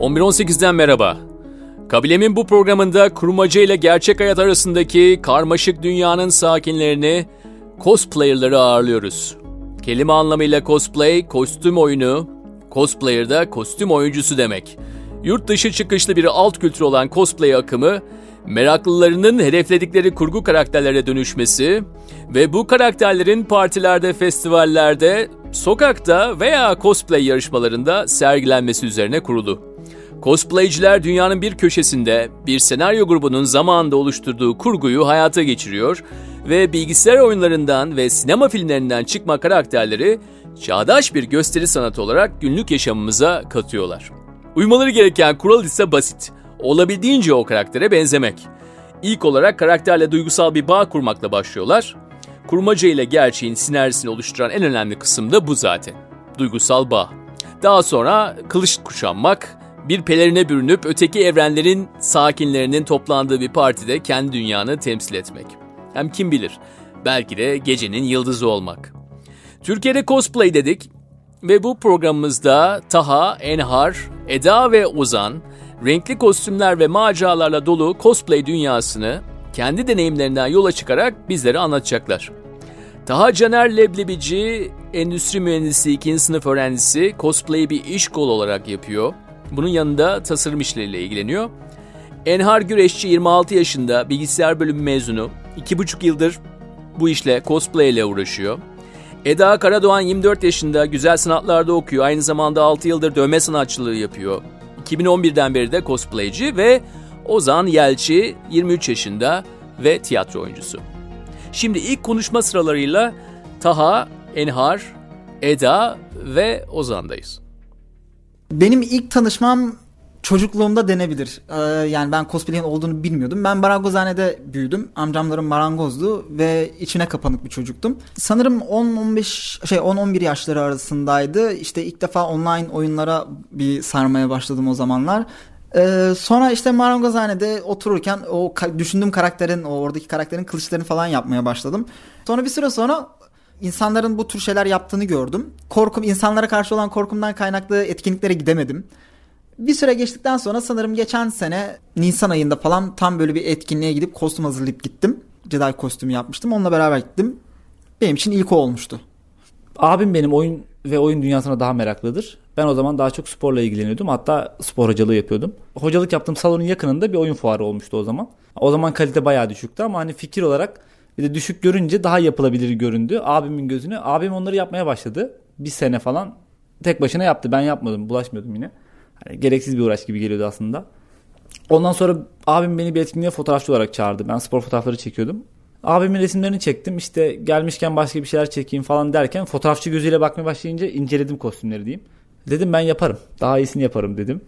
11.18'den merhaba. Kabilemin bu programında kurmaca ile gerçek hayat arasındaki karmaşık dünyanın sakinlerini, cosplayerları ağırlıyoruz. Kelime anlamıyla cosplay, kostüm oyunu, cosplayer da kostüm oyuncusu demek. Yurt dışı çıkışlı bir alt kültür olan cosplay akımı, meraklılarının hedefledikleri kurgu karakterlere dönüşmesi ve bu karakterlerin partilerde, festivallerde, sokakta veya cosplay yarışmalarında sergilenmesi üzerine kurulu. Cosplayciler dünyanın bir köşesinde bir senaryo grubunun zamanında oluşturduğu kurguyu hayata geçiriyor ve bilgisayar oyunlarından ve sinema filmlerinden çıkma karakterleri çağdaş bir gösteri sanatı olarak günlük yaşamımıza katıyorlar. Uymaları gereken kural ise basit. Olabildiğince o karaktere benzemek. İlk olarak karakterle duygusal bir bağ kurmakla başlıyorlar. Kurmaca ile gerçeğin sinerjisini oluşturan en önemli kısım da bu zaten. Duygusal bağ. Daha sonra kılıç kuşanmak, bir pelerine bürünüp öteki evrenlerin sakinlerinin toplandığı bir partide kendi dünyanı temsil etmek. Hem kim bilir, belki de gecenin yıldızı olmak. Türkiye'de cosplay dedik ve bu programımızda Taha, Enhar, Eda ve Ozan renkli kostümler ve maceralarla dolu cosplay dünyasını kendi deneyimlerinden yola çıkarak bizlere anlatacaklar. Taha Caner Leblebici, endüstri mühendisi 2. sınıf öğrencisi, cosplay'i bir iş kolu olarak yapıyor. Bunun yanında tasarım işleriyle ilgileniyor. Enhar Güreşçi 26 yaşında, bilgisayar bölümü mezunu. 2,5 yıldır bu işle, cosplay ile uğraşıyor. Eda Karadoğan 24 yaşında, güzel sanatlarda okuyor. Aynı zamanda 6 yıldır dövme sanatçılığı yapıyor. 2011'den beri de cosplayci ve Ozan Yelçi 23 yaşında ve tiyatro oyuncusu. Şimdi ilk konuşma sıralarıyla Taha, Enhar, Eda ve Ozan'dayız. Benim ilk tanışmam çocukluğumda denebilir. Ee, yani ben cosplay'in olduğunu bilmiyordum. Ben marangozhanede büyüdüm. Amcamlarım marangozdu ve içine kapanık bir çocuktum. Sanırım 10-15 şey 10-11 yaşları arasındaydı. İşte ilk defa online oyunlara bir sarmaya başladım o zamanlar. Ee, sonra işte marangozhanede otururken o düşündüğüm karakterin, o oradaki karakterin kılıçlarını falan yapmaya başladım. Sonra bir süre sonra insanların bu tür şeyler yaptığını gördüm. Korkum, insanlara karşı olan korkumdan kaynaklı etkinliklere gidemedim. Bir süre geçtikten sonra sanırım geçen sene Nisan ayında falan tam böyle bir etkinliğe gidip kostüm hazırlayıp gittim. Jedi kostümü yapmıştım. Onunla beraber gittim. Benim için ilk o olmuştu. Abim benim oyun ve oyun dünyasına daha meraklıdır. Ben o zaman daha çok sporla ilgileniyordum. Hatta spor hocalığı yapıyordum. Hocalık yaptığım salonun yakınında bir oyun fuarı olmuştu o zaman. O zaman kalite bayağı düşüktü ama hani fikir olarak bir de düşük görünce daha yapılabilir göründü abimin gözüne. Abim onları yapmaya başladı. Bir sene falan tek başına yaptı. Ben yapmadım. Bulaşmıyordum yine. Hani gereksiz bir uğraş gibi geliyordu aslında. Ondan sonra abim beni bir etkinliğe fotoğrafçı olarak çağırdı. Ben spor fotoğrafları çekiyordum. Abimin resimlerini çektim. İşte gelmişken başka bir şeyler çekeyim falan derken fotoğrafçı gözüyle bakmaya başlayınca inceledim kostümleri diyeyim. Dedim ben yaparım. Daha iyisini yaparım dedim.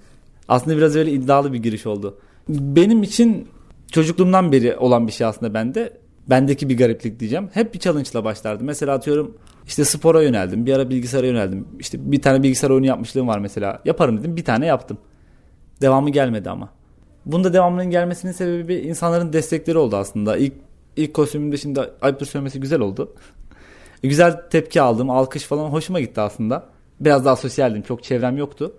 Aslında biraz öyle iddialı bir giriş oldu. Benim için çocukluğumdan beri olan bir şey aslında bende. Bendeki bir gariplik diyeceğim. Hep bir challenge'la başlardı. Mesela atıyorum işte spora yöneldim. Bir ara bilgisayara yöneldim. İşte bir tane bilgisayar oyunu yapmışlığım var mesela. Yaparım dedim. Bir tane yaptım. Devamı gelmedi ama. Bunda devamının gelmesinin sebebi insanların destekleri oldu aslında. İlk ilk kostümümde şimdi ayıptır söylemesi güzel oldu. güzel tepki aldım. Alkış falan hoşuma gitti aslında. Biraz daha sosyaldim. Çok çevrem yoktu.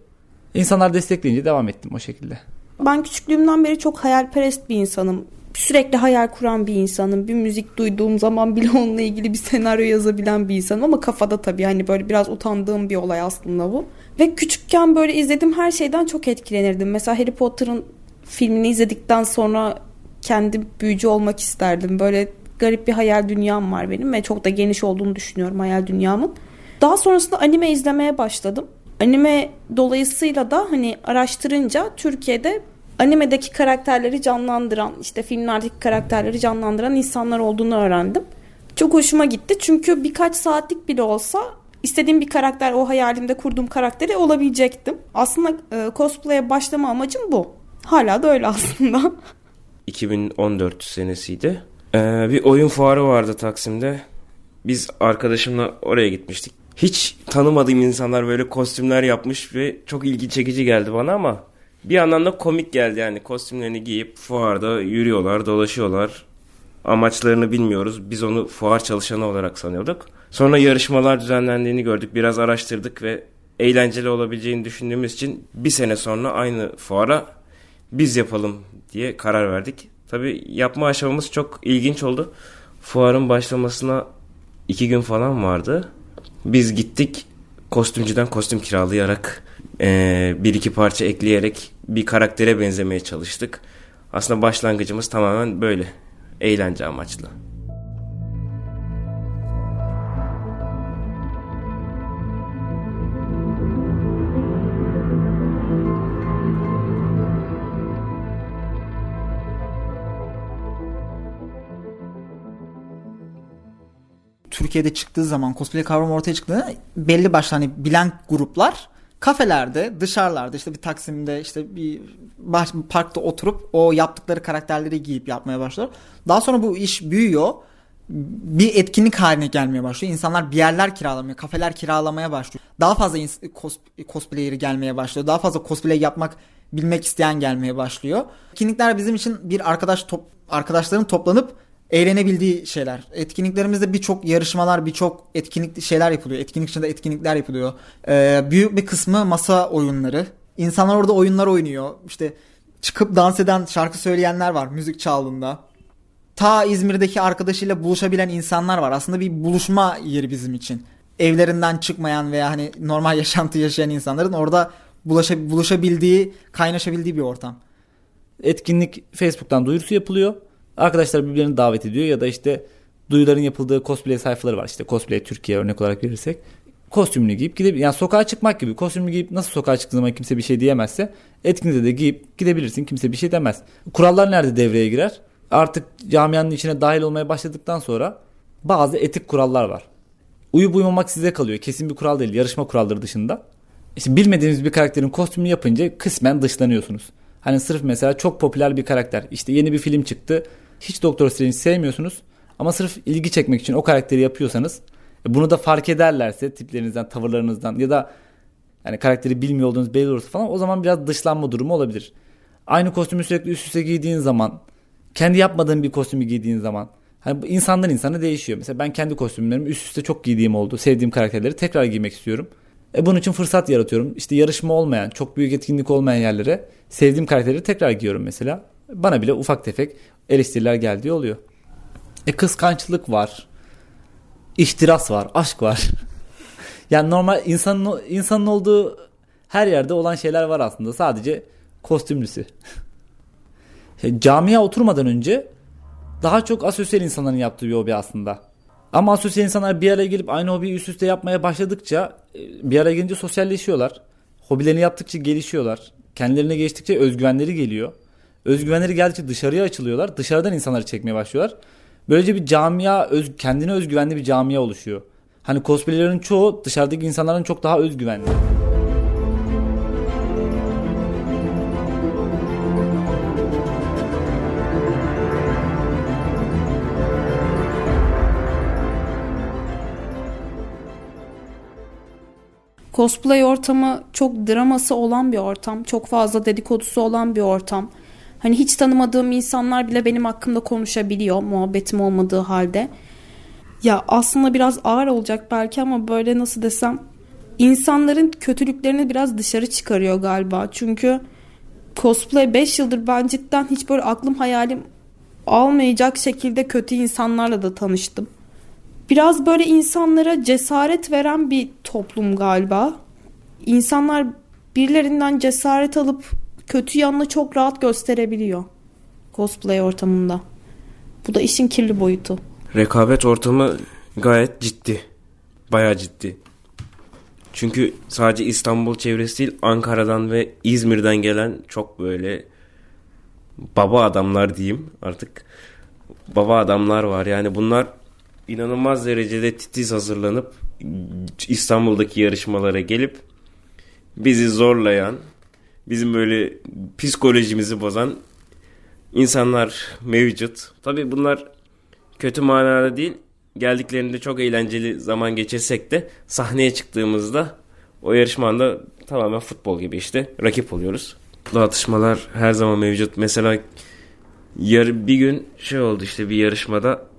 İnsanlar destekleyince devam ettim o şekilde. Ben küçüklüğümden beri çok hayalperest bir insanım. Sürekli hayal kuran bir insanım. Bir müzik duyduğum zaman bile onunla ilgili bir senaryo yazabilen bir insanım. Ama kafada tabii hani böyle biraz utandığım bir olay aslında bu. Ve küçükken böyle izlediğim her şeyden çok etkilenirdim. Mesela Harry Potter'ın filmini izledikten sonra kendi büyücü olmak isterdim. Böyle garip bir hayal dünyam var benim ve çok da geniş olduğunu düşünüyorum hayal dünyamın. Daha sonrasında anime izlemeye başladım. Anime dolayısıyla da hani araştırınca Türkiye'de animedeki karakterleri canlandıran, işte filmlerdeki karakterleri canlandıran insanlar olduğunu öğrendim. Çok hoşuma gitti çünkü birkaç saatlik bile olsa istediğim bir karakter, o hayalimde kurduğum karakteri olabilecektim. Aslında e, cosplay'e başlama amacım bu. Hala da öyle aslında. 2014 senesiydi. Ee, bir oyun fuarı vardı Taksim'de. Biz arkadaşımla oraya gitmiştik. Hiç tanımadığım insanlar böyle kostümler yapmış ve çok ilgi çekici geldi bana ama bir yandan da komik geldi yani kostümlerini giyip fuarda yürüyorlar, dolaşıyorlar. Amaçlarını bilmiyoruz. Biz onu fuar çalışanı olarak sanıyorduk. Sonra yarışmalar düzenlendiğini gördük. Biraz araştırdık ve eğlenceli olabileceğini düşündüğümüz için bir sene sonra aynı fuara biz yapalım diye karar verdik. Tabi yapma aşamamız çok ilginç oldu. Fuarın başlamasına iki gün falan vardı. Biz gittik kostümcüden kostüm kiralayarak e, bir iki parça ekleyerek bir karaktere benzemeye çalıştık. Aslında başlangıcımız tamamen böyle eğlence amaçlı. Türkiye'de çıktığı zaman cosplay kavramı ortaya çıktığında belli başlı hani bilen gruplar kafelerde, dışarılarda işte bir Taksim'de işte bir baş, parkta oturup o yaptıkları karakterleri giyip yapmaya başlar. Daha sonra bu iş büyüyor. Bir etkinlik haline gelmeye başlıyor. İnsanlar bir yerler kiralamaya, kafeler kiralamaya başlıyor. Daha fazla cos, cosplayer'i gelmeye başlıyor. Daha fazla cosplay yapmak bilmek isteyen gelmeye başlıyor. Etkinlikler bizim için bir arkadaş top, arkadaşların toplanıp eğlenebildiği şeyler. Etkinliklerimizde birçok yarışmalar, birçok etkinlik şeyler yapılıyor. Etkinlik içinde etkinlikler yapılıyor. Ee, büyük bir kısmı masa oyunları. İnsanlar orada oyunlar oynuyor. İşte çıkıp dans eden, şarkı söyleyenler var müzik çaldığında. Ta İzmir'deki arkadaşıyla buluşabilen insanlar var. Aslında bir buluşma yeri bizim için. Evlerinden çıkmayan veya hani normal yaşantı yaşayan insanların orada bulaşa, buluşabildiği, kaynaşabildiği bir ortam. Etkinlik Facebook'tan duyurusu yapılıyor. Arkadaşlar birbirlerini davet ediyor ya da işte duyuların yapıldığı cosplay sayfaları var. İşte cosplay Türkiye örnek olarak verirsek. Kostümünü giyip gidebilir. Yani sokağa çıkmak gibi. Kostümünü giyip nasıl sokağa çıktığın zaman kimse bir şey diyemezse etkinlikte de giyip gidebilirsin. Kimse bir şey demez. Kurallar nerede devreye girer? Artık camianın içine dahil olmaya başladıktan sonra bazı etik kurallar var. Uyup uymamak size kalıyor. Kesin bir kural değil. Yarışma kuralları dışında. İşte bilmediğiniz bir karakterin kostümünü yapınca kısmen dışlanıyorsunuz. Hani sırf mesela çok popüler bir karakter. İşte yeni bir film çıktı. Hiç Doktor Strange sevmiyorsunuz. Ama sırf ilgi çekmek için o karakteri yapıyorsanız e, bunu da fark ederlerse tiplerinizden, tavırlarınızdan ya da yani karakteri bilmiyor olduğunuz belli olursa falan o zaman biraz dışlanma durumu olabilir. Aynı kostümü sürekli üst üste giydiğin zaman, kendi yapmadığın bir kostümü giydiğin zaman hani insandan insana değişiyor. Mesela ben kendi kostümlerimi üst üste çok giydiğim oldu. Sevdiğim karakterleri tekrar giymek istiyorum. E bunun için fırsat yaratıyorum. İşte yarışma olmayan, çok büyük etkinlik olmayan yerlere sevdiğim karakterleri tekrar giyiyorum mesela. Bana bile ufak tefek eleştiriler geldiği oluyor. E kıskançlık var. İhtiras var, aşk var. yani normal insanın insanın olduğu her yerde olan şeyler var aslında. Sadece kostümlüsü. E, camiye oturmadan önce daha çok asosyal insanların yaptığı bir hobi aslında. Ama asosyal insanlar bir araya gelip aynı hobiyi üst üste yapmaya başladıkça e, bir araya gelince sosyalleşiyorlar. Hobilerini yaptıkça gelişiyorlar. Kendilerine geçtikçe özgüvenleri geliyor. Özgüvenleri geldikçe dışarıya açılıyorlar. Dışarıdan insanları çekmeye başlıyorlar. Böylece bir camia, öz, kendine özgüvenli bir camia oluşuyor. Hani cosplaylerin çoğu dışarıdaki insanların çok daha özgüvenli. Cosplay ortamı çok draması olan bir ortam. Çok fazla dedikodusu olan bir ortam. Hani hiç tanımadığım insanlar bile benim hakkımda konuşabiliyor muhabbetim olmadığı halde. Ya aslında biraz ağır olacak belki ama böyle nasıl desem insanların kötülüklerini biraz dışarı çıkarıyor galiba. Çünkü cosplay 5 yıldır ben cidden hiç böyle aklım hayalim almayacak şekilde kötü insanlarla da tanıştım. Biraz böyle insanlara cesaret veren bir toplum galiba. İnsanlar birilerinden cesaret alıp kötü yanını çok rahat gösterebiliyor cosplay ortamında. Bu da işin kirli boyutu. Rekabet ortamı gayet ciddi. Bayağı ciddi. Çünkü sadece İstanbul çevresi değil Ankara'dan ve İzmir'den gelen çok böyle baba adamlar diyeyim artık. Baba adamlar var. Yani bunlar inanılmaz derecede titiz hazırlanıp İstanbul'daki yarışmalara gelip bizi zorlayan, bizim böyle psikolojimizi bozan insanlar mevcut. Tabii bunlar kötü manada değil. Geldiklerinde çok eğlenceli zaman geçirsek de sahneye çıktığımızda o yarışmanda tamamen futbol gibi işte rakip oluyoruz. Bu atışmalar her zaman mevcut. Mesela yar bir gün şey oldu işte bir yarışmada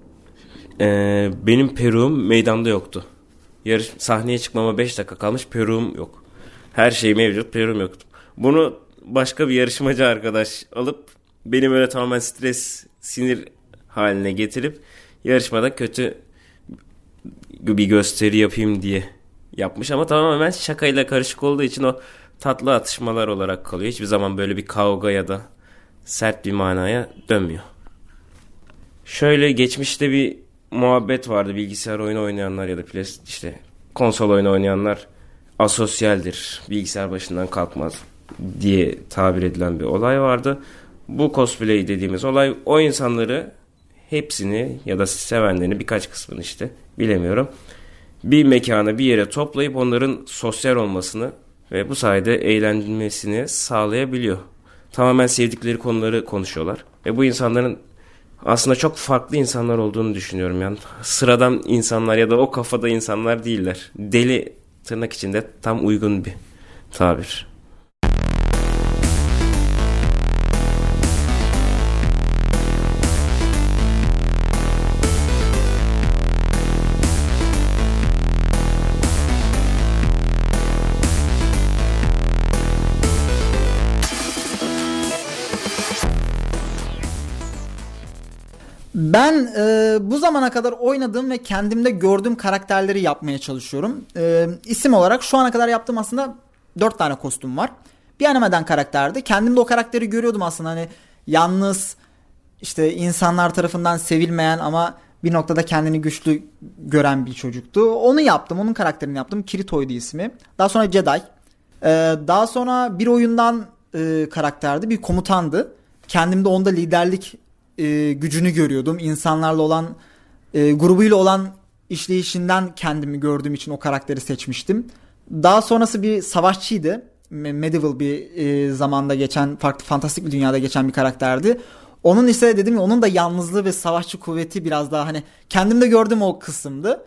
e, benim peruğum meydanda yoktu. Yarış sahneye çıkmama 5 dakika kalmış peruğum yok. Her şey mevcut, perum yoktu. Bunu başka bir yarışmacı arkadaş alıp beni böyle tamamen stres, sinir haline getirip yarışmada kötü bir gösteri yapayım diye yapmış ama tamamen şakayla karışık olduğu için o tatlı atışmalar olarak kalıyor. Hiçbir zaman böyle bir kavga ya da sert bir manaya dönmüyor. Şöyle geçmişte bir muhabbet vardı bilgisayar oyunu oynayanlar ya da işte konsol oyunu oynayanlar asosyaldir. Bilgisayar başından kalkmaz diye tabir edilen bir olay vardı. Bu cosplay dediğimiz olay o insanları hepsini ya da sevenlerini birkaç kısmını işte bilemiyorum. Bir mekana bir yere toplayıp onların sosyal olmasını ve bu sayede eğlenmesini sağlayabiliyor. Tamamen sevdikleri konuları konuşuyorlar. Ve bu insanların aslında çok farklı insanlar olduğunu düşünüyorum. Yani sıradan insanlar ya da o kafada insanlar değiller. Deli tırnak içinde tam uygun bir tabir. Ben e, bu zamana kadar oynadığım ve kendimde gördüğüm karakterleri yapmaya çalışıyorum. E, isim olarak şu ana kadar yaptığım aslında 4 tane kostüm var. Bir animeden karakterdi. Kendimde o karakteri görüyordum aslında hani yalnız işte insanlar tarafından sevilmeyen ama bir noktada kendini güçlü gören bir çocuktu. Onu yaptım. Onun karakterini yaptım. Kirito'ydu ismi. Daha sonra Jedi. Ee, daha sonra bir oyundan e, karakterdi. Bir komutandı. Kendimde onda liderlik e, gücünü görüyordum. İnsanlarla olan e, grubuyla olan işleyişinden kendimi gördüğüm için o karakteri seçmiştim. Daha sonrası bir savaşçıydı. Medieval bir e, zamanda geçen farklı fantastik bir dünyada geçen bir karakterdi. Onun ise dedim ya onun da yalnızlığı ve savaşçı kuvveti biraz daha hani kendimde gördüğüm o kısımdı.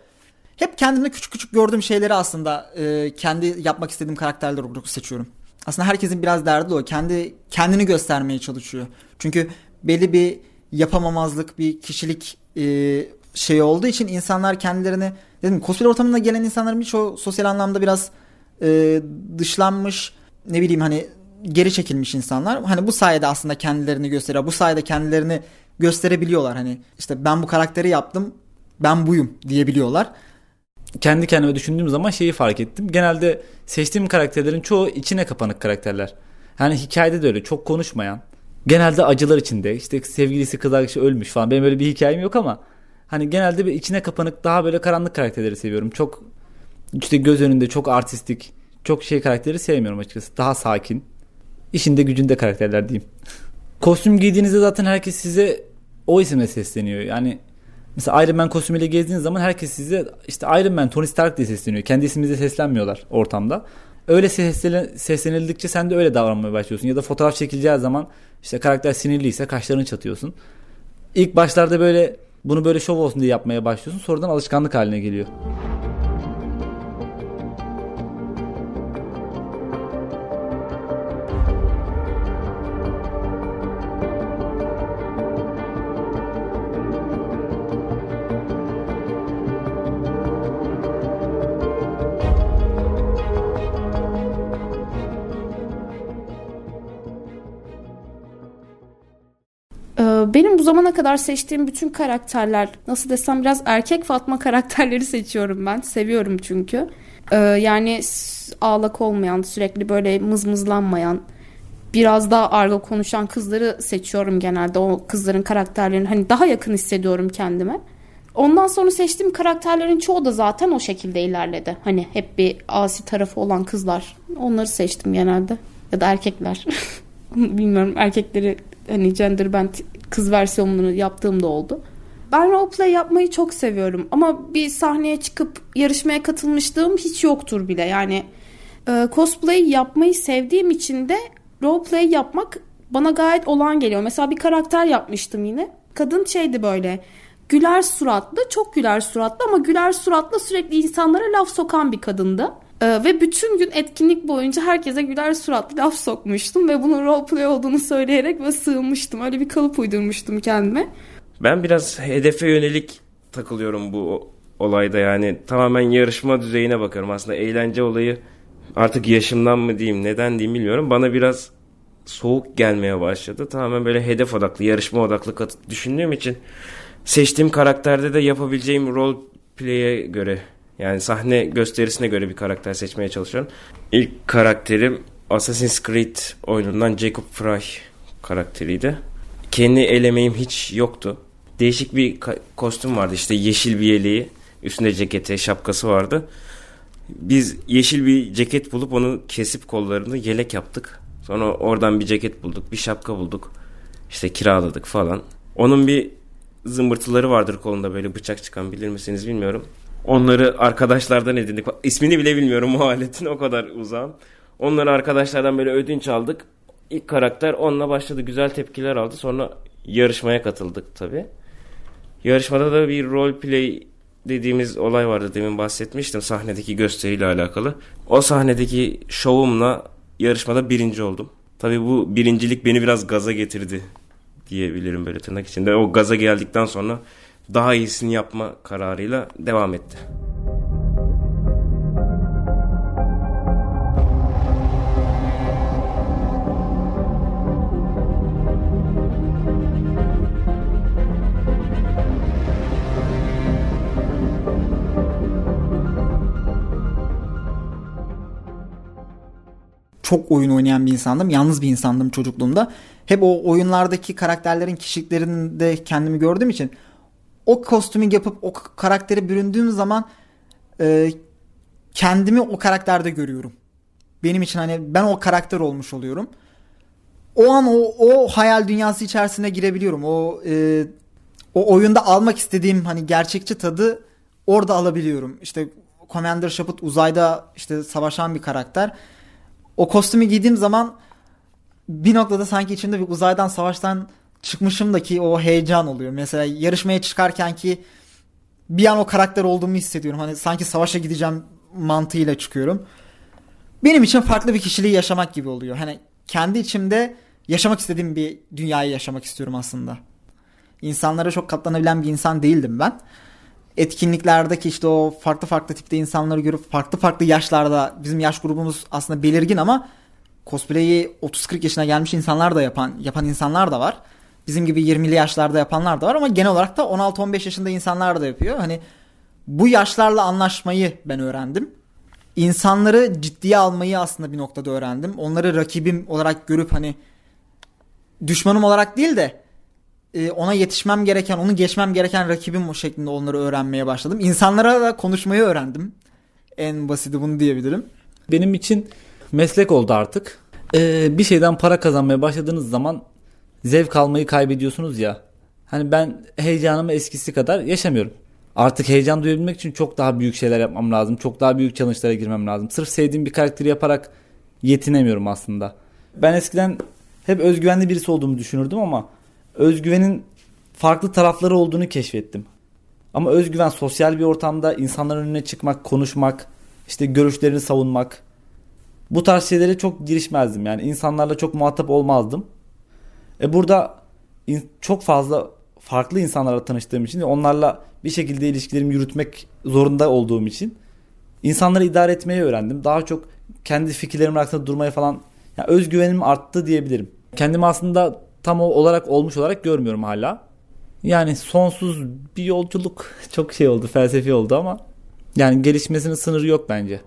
Hep kendimde küçük küçük gördüğüm şeyleri aslında e, kendi yapmak istediğim karakterler olarak seçiyorum. Aslında herkesin biraz derdi o. Kendi kendini göstermeye çalışıyor. Çünkü belli bir yapamamazlık bir kişilik e, şey olduğu için insanlar kendilerini dedim cosplay ortamına gelen insanların birçoğu sosyal anlamda biraz e, dışlanmış ne bileyim hani geri çekilmiş insanlar. Hani bu sayede aslında kendilerini gösteriyor. Bu sayede kendilerini gösterebiliyorlar. Hani işte ben bu karakteri yaptım. Ben buyum diyebiliyorlar. Kendi kendime düşündüğüm zaman şeyi fark ettim. Genelde seçtiğim karakterlerin çoğu içine kapanık karakterler. Yani hikayede de öyle çok konuşmayan, genelde acılar içinde işte sevgilisi kız arkadaşı ölmüş falan benim öyle bir hikayem yok ama hani genelde bir içine kapanık daha böyle karanlık karakterleri seviyorum. Çok işte göz önünde çok artistik çok şey karakteri sevmiyorum açıkçası. Daha sakin. İşinde gücünde karakterler diyeyim. Kostüm giydiğinizde zaten herkes size o isimle sesleniyor. Yani mesela Iron Man kostümüyle gezdiğiniz zaman herkes size işte Iron Man Tony Stark diye sesleniyor. Kendi isminizle seslenmiyorlar ortamda. Öyle seslenildikçe sen de öyle davranmaya başlıyorsun. Ya da fotoğraf çekileceği zaman işte karakter sinirliyse kaşlarını çatıyorsun. İlk başlarda böyle bunu böyle şov olsun diye yapmaya başlıyorsun. Sonradan alışkanlık haline geliyor. Benim bu zamana kadar seçtiğim bütün karakterler nasıl desem biraz erkek Fatma karakterleri seçiyorum ben. Seviyorum çünkü. Ee, yani ağlak olmayan, sürekli böyle mızmızlanmayan, biraz daha argo konuşan kızları seçiyorum genelde. O kızların karakterlerini hani daha yakın hissediyorum kendime. Ondan sonra seçtiğim karakterlerin çoğu da zaten o şekilde ilerledi. Hani hep bir asi tarafı olan kızlar. Onları seçtim genelde. Ya da erkekler. Bilmiyorum erkekleri hani gender band kız versiyonunu yaptığım da oldu. Ben roleplay yapmayı çok seviyorum ama bir sahneye çıkıp yarışmaya katılmışlığım hiç yoktur bile. Yani e, cosplay yapmayı sevdiğim için de roleplay yapmak bana gayet olan geliyor. Mesela bir karakter yapmıştım yine. Kadın şeydi böyle güler suratlı, çok güler suratlı ama güler suratlı sürekli insanlara laf sokan bir kadındı. Ee, ve bütün gün etkinlik boyunca herkese güler suratlı laf sokmuştum ve bunun roleplay olduğunu söyleyerek ve sığınmıştım. Öyle bir kalıp uydurmuştum kendime. Ben biraz hedefe yönelik takılıyorum bu olayda yani tamamen yarışma düzeyine bakıyorum aslında eğlence olayı artık yaşımdan mı diyeyim neden diyeyim bilmiyorum. Bana biraz soğuk gelmeye başladı. Tamamen böyle hedef odaklı, yarışma odaklı düşündüğüm için seçtiğim karakterde de yapabileceğim role play'e göre yani sahne gösterisine göre bir karakter seçmeye çalışıyorum. İlk karakterim Assassin's Creed oyunundan Jacob Frye karakteriydi. Kendi elemeğim hiç yoktu. Değişik bir kostüm vardı işte yeşil bir yeleği, üstünde ceketi, şapkası vardı. Biz yeşil bir ceket bulup onu kesip kollarını yelek yaptık. Sonra oradan bir ceket bulduk, bir şapka bulduk. İşte kiraladık falan. Onun bir zımbırtıları vardır kolunda böyle bıçak çıkan bilir misiniz bilmiyorum. Onları arkadaşlardan edindik. İsmini bile bilmiyorum o o kadar uzağım. Onları arkadaşlardan böyle ödünç aldık. İlk karakter onunla başladı. Güzel tepkiler aldı. Sonra yarışmaya katıldık tabi. Yarışmada da bir role play dediğimiz olay vardı. Demin bahsetmiştim sahnedeki gösteriyle alakalı. O sahnedeki şovumla yarışmada birinci oldum. Tabi bu birincilik beni biraz gaza getirdi diyebilirim böyle tırnak içinde. O gaza geldikten sonra daha iyisini yapma kararıyla devam etti. çok oyun oynayan bir insandım. Yalnız bir insandım çocukluğumda. Hep o oyunlardaki karakterlerin kişiliklerinde kendimi gördüğüm için o kostümü yapıp o karakteri büründüğüm zaman e, kendimi o karakterde görüyorum. Benim için hani ben o karakter olmuş oluyorum. O an o, o hayal dünyası içerisine girebiliyorum. O e, o oyunda almak istediğim hani gerçekçi tadı orada alabiliyorum. İşte Commander Shepard uzayda işte savaşan bir karakter o kostümü giydiğim zaman bir noktada sanki içimde bir uzaydan savaştan çıkmışımdaki o heyecan oluyor. Mesela yarışmaya çıkarken ki bir an o karakter olduğumu hissediyorum. Hani sanki savaşa gideceğim mantığıyla çıkıyorum. Benim için farklı bir kişiliği yaşamak gibi oluyor. Hani kendi içimde yaşamak istediğim bir dünyayı yaşamak istiyorum aslında. İnsanlara çok katlanabilen bir insan değildim ben. Etkinliklerdeki işte o farklı farklı tipte insanları görüp farklı farklı yaşlarda bizim yaş grubumuz aslında belirgin ama cosplay'i 30-40 yaşına gelmiş insanlar da yapan yapan insanlar da var. Bizim gibi 20'li yaşlarda yapanlar da var ama genel olarak da 16-15 yaşında insanlar da yapıyor. Hani bu yaşlarla anlaşmayı ben öğrendim. İnsanları ciddiye almayı aslında bir noktada öğrendim. Onları rakibim olarak görüp hani düşmanım olarak değil de e, ona yetişmem gereken, onu geçmem gereken rakibim o şeklinde onları öğrenmeye başladım. İnsanlara da konuşmayı öğrendim. En basiti bunu diyebilirim. Benim için meslek oldu artık. Ee, bir şeyden para kazanmaya başladığınız zaman zevk almayı kaybediyorsunuz ya. Hani ben heyecanımı eskisi kadar yaşamıyorum. Artık heyecan duyabilmek için çok daha büyük şeyler yapmam lazım. Çok daha büyük challenge'lara girmem lazım. Sırf sevdiğim bir karakteri yaparak yetinemiyorum aslında. Ben eskiden hep özgüvenli birisi olduğumu düşünürdüm ama özgüvenin farklı tarafları olduğunu keşfettim. Ama özgüven sosyal bir ortamda insanların önüne çıkmak, konuşmak, işte görüşlerini savunmak. Bu tarz şeylere çok girişmezdim. Yani insanlarla çok muhatap olmazdım. E burada in- çok fazla farklı insanlarla tanıştığım için onlarla bir şekilde ilişkilerimi yürütmek zorunda olduğum için insanları idare etmeyi öğrendim. Daha çok kendi fikirlerim arkasında durmaya falan yani özgüvenim arttı diyebilirim. Kendimi aslında tam olarak olmuş olarak görmüyorum hala. Yani sonsuz bir yolculuk çok şey oldu felsefi oldu ama yani gelişmesinin sınırı yok bence.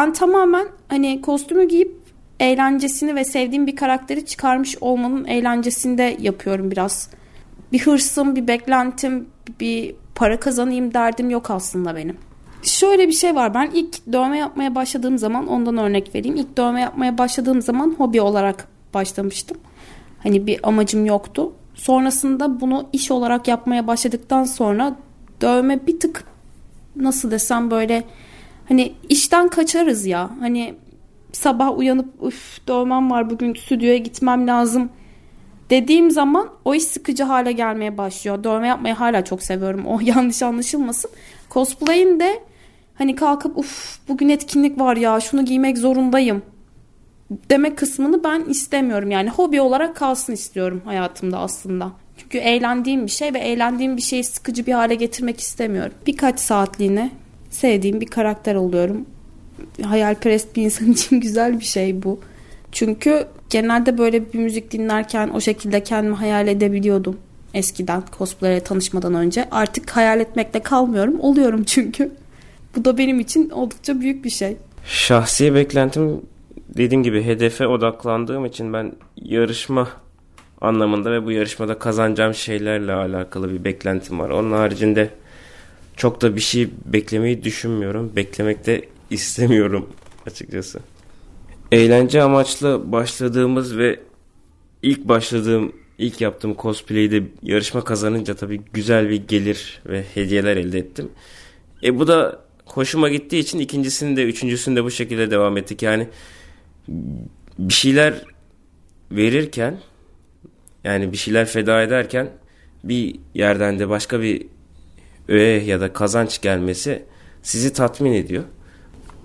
Ben tamamen hani kostümü giyip eğlencesini ve sevdiğim bir karakteri çıkarmış olmanın eğlencesinde yapıyorum biraz. Bir hırsım, bir beklentim, bir para kazanayım derdim yok aslında benim. Şöyle bir şey var. Ben ilk dövme yapmaya başladığım zaman ondan örnek vereyim. İlk dövme yapmaya başladığım zaman hobi olarak başlamıştım. Hani bir amacım yoktu. Sonrasında bunu iş olarak yapmaya başladıktan sonra dövme bir tık nasıl desem böyle hani işten kaçarız ya. Hani sabah uyanıp üf dövmem var bugün stüdyoya gitmem lazım dediğim zaman o iş sıkıcı hale gelmeye başlıyor. Dövme yapmayı hala çok seviyorum. O yanlış anlaşılmasın. Cosplay'in de hani kalkıp uf bugün etkinlik var ya şunu giymek zorundayım demek kısmını ben istemiyorum. Yani hobi olarak kalsın istiyorum hayatımda aslında. Çünkü eğlendiğim bir şey ve eğlendiğim bir şeyi sıkıcı bir hale getirmek istemiyorum. Birkaç saatliğine sevdiğim bir karakter oluyorum. Hayalperest bir insan için güzel bir şey bu. Çünkü genelde böyle bir müzik dinlerken o şekilde kendimi hayal edebiliyordum. Eskiden cosplay'e tanışmadan önce. Artık hayal etmekle kalmıyorum. Oluyorum çünkü. Bu da benim için oldukça büyük bir şey. Şahsi beklentim dediğim gibi hedefe odaklandığım için ben yarışma anlamında ve bu yarışmada kazanacağım şeylerle alakalı bir beklentim var. Onun haricinde çok da bir şey beklemeyi düşünmüyorum. Beklemek de istemiyorum açıkçası. Eğlence amaçlı başladığımız ve ilk başladığım, ilk yaptığım cosplay'de yarışma kazanınca tabii güzel bir gelir ve hediyeler elde ettim. E bu da hoşuma gittiği için ikincisini de üçüncüsünü de bu şekilde devam ettik. Yani bir şeyler verirken yani bir şeyler feda ederken bir yerden de başka bir öğe ya da kazanç gelmesi sizi tatmin ediyor.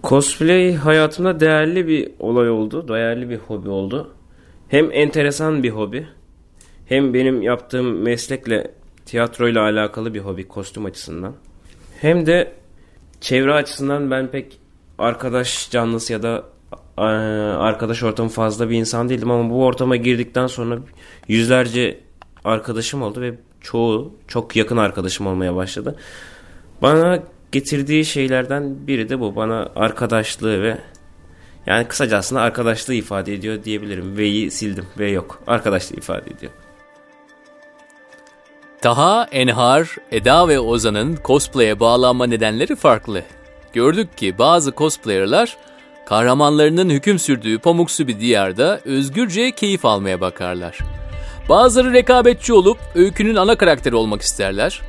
Cosplay hayatımda değerli bir olay oldu. Değerli bir hobi oldu. Hem enteresan bir hobi. Hem benim yaptığım meslekle tiyatroyla alakalı bir hobi kostüm açısından. Hem de çevre açısından ben pek arkadaş canlısı ya da arkadaş ortamı fazla bir insan değildim ama bu ortama girdikten sonra yüzlerce arkadaşım oldu ve çoğu çok yakın arkadaşım olmaya başladı. Bana getirdiği şeylerden biri de bu. Bana arkadaşlığı ve yani kısaca aslında arkadaşlığı ifade ediyor diyebilirim. V'yi sildim. V yok. Arkadaşlığı ifade ediyor. Daha Enhar, Eda ve Ozan'ın cosplay'e bağlanma nedenleri farklı. Gördük ki bazı cosplayer'lar kahramanlarının hüküm sürdüğü pamuksu bir diyarda özgürce keyif almaya bakarlar. Bazıları rekabetçi olup öykünün ana karakteri olmak isterler.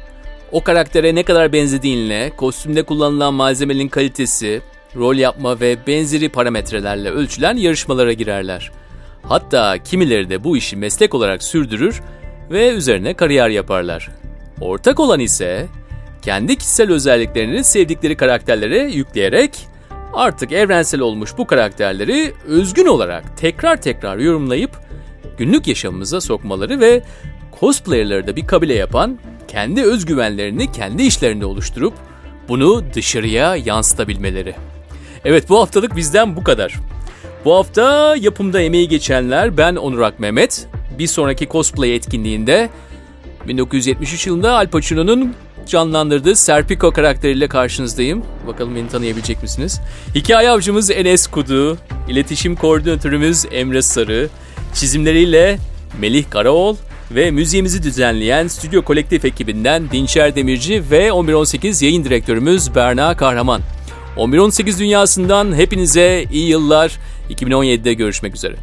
O karaktere ne kadar benzediğinle, kostümde kullanılan malzemenin kalitesi, rol yapma ve benzeri parametrelerle ölçülen yarışmalara girerler. Hatta kimileri de bu işi meslek olarak sürdürür ve üzerine kariyer yaparlar. Ortak olan ise kendi kişisel özelliklerini sevdikleri karakterlere yükleyerek artık evrensel olmuş bu karakterleri özgün olarak tekrar tekrar yorumlayıp günlük yaşamımıza sokmaları ve cosplayerları da bir kabile yapan kendi özgüvenlerini kendi işlerinde oluşturup bunu dışarıya yansıtabilmeleri. Evet bu haftalık bizden bu kadar. Bu hafta yapımda emeği geçenler ben Onurak Mehmet. Bir sonraki cosplay etkinliğinde 1973 yılında Al Pacino'nun canlandırdığı Serpico karakteriyle karşınızdayım. Bakalım beni tanıyabilecek misiniz? Hikaye avcımız Enes Kudu, iletişim koordinatörümüz Emre Sarı, çizimleriyle Melih Karaoğlu ve müziğimizi düzenleyen Stüdyo Kolektif ekibinden Dinçer Demirci ve 1118 yayın direktörümüz Berna Kahraman. 1118 dünyasından hepinize iyi yıllar. 2017'de görüşmek üzere.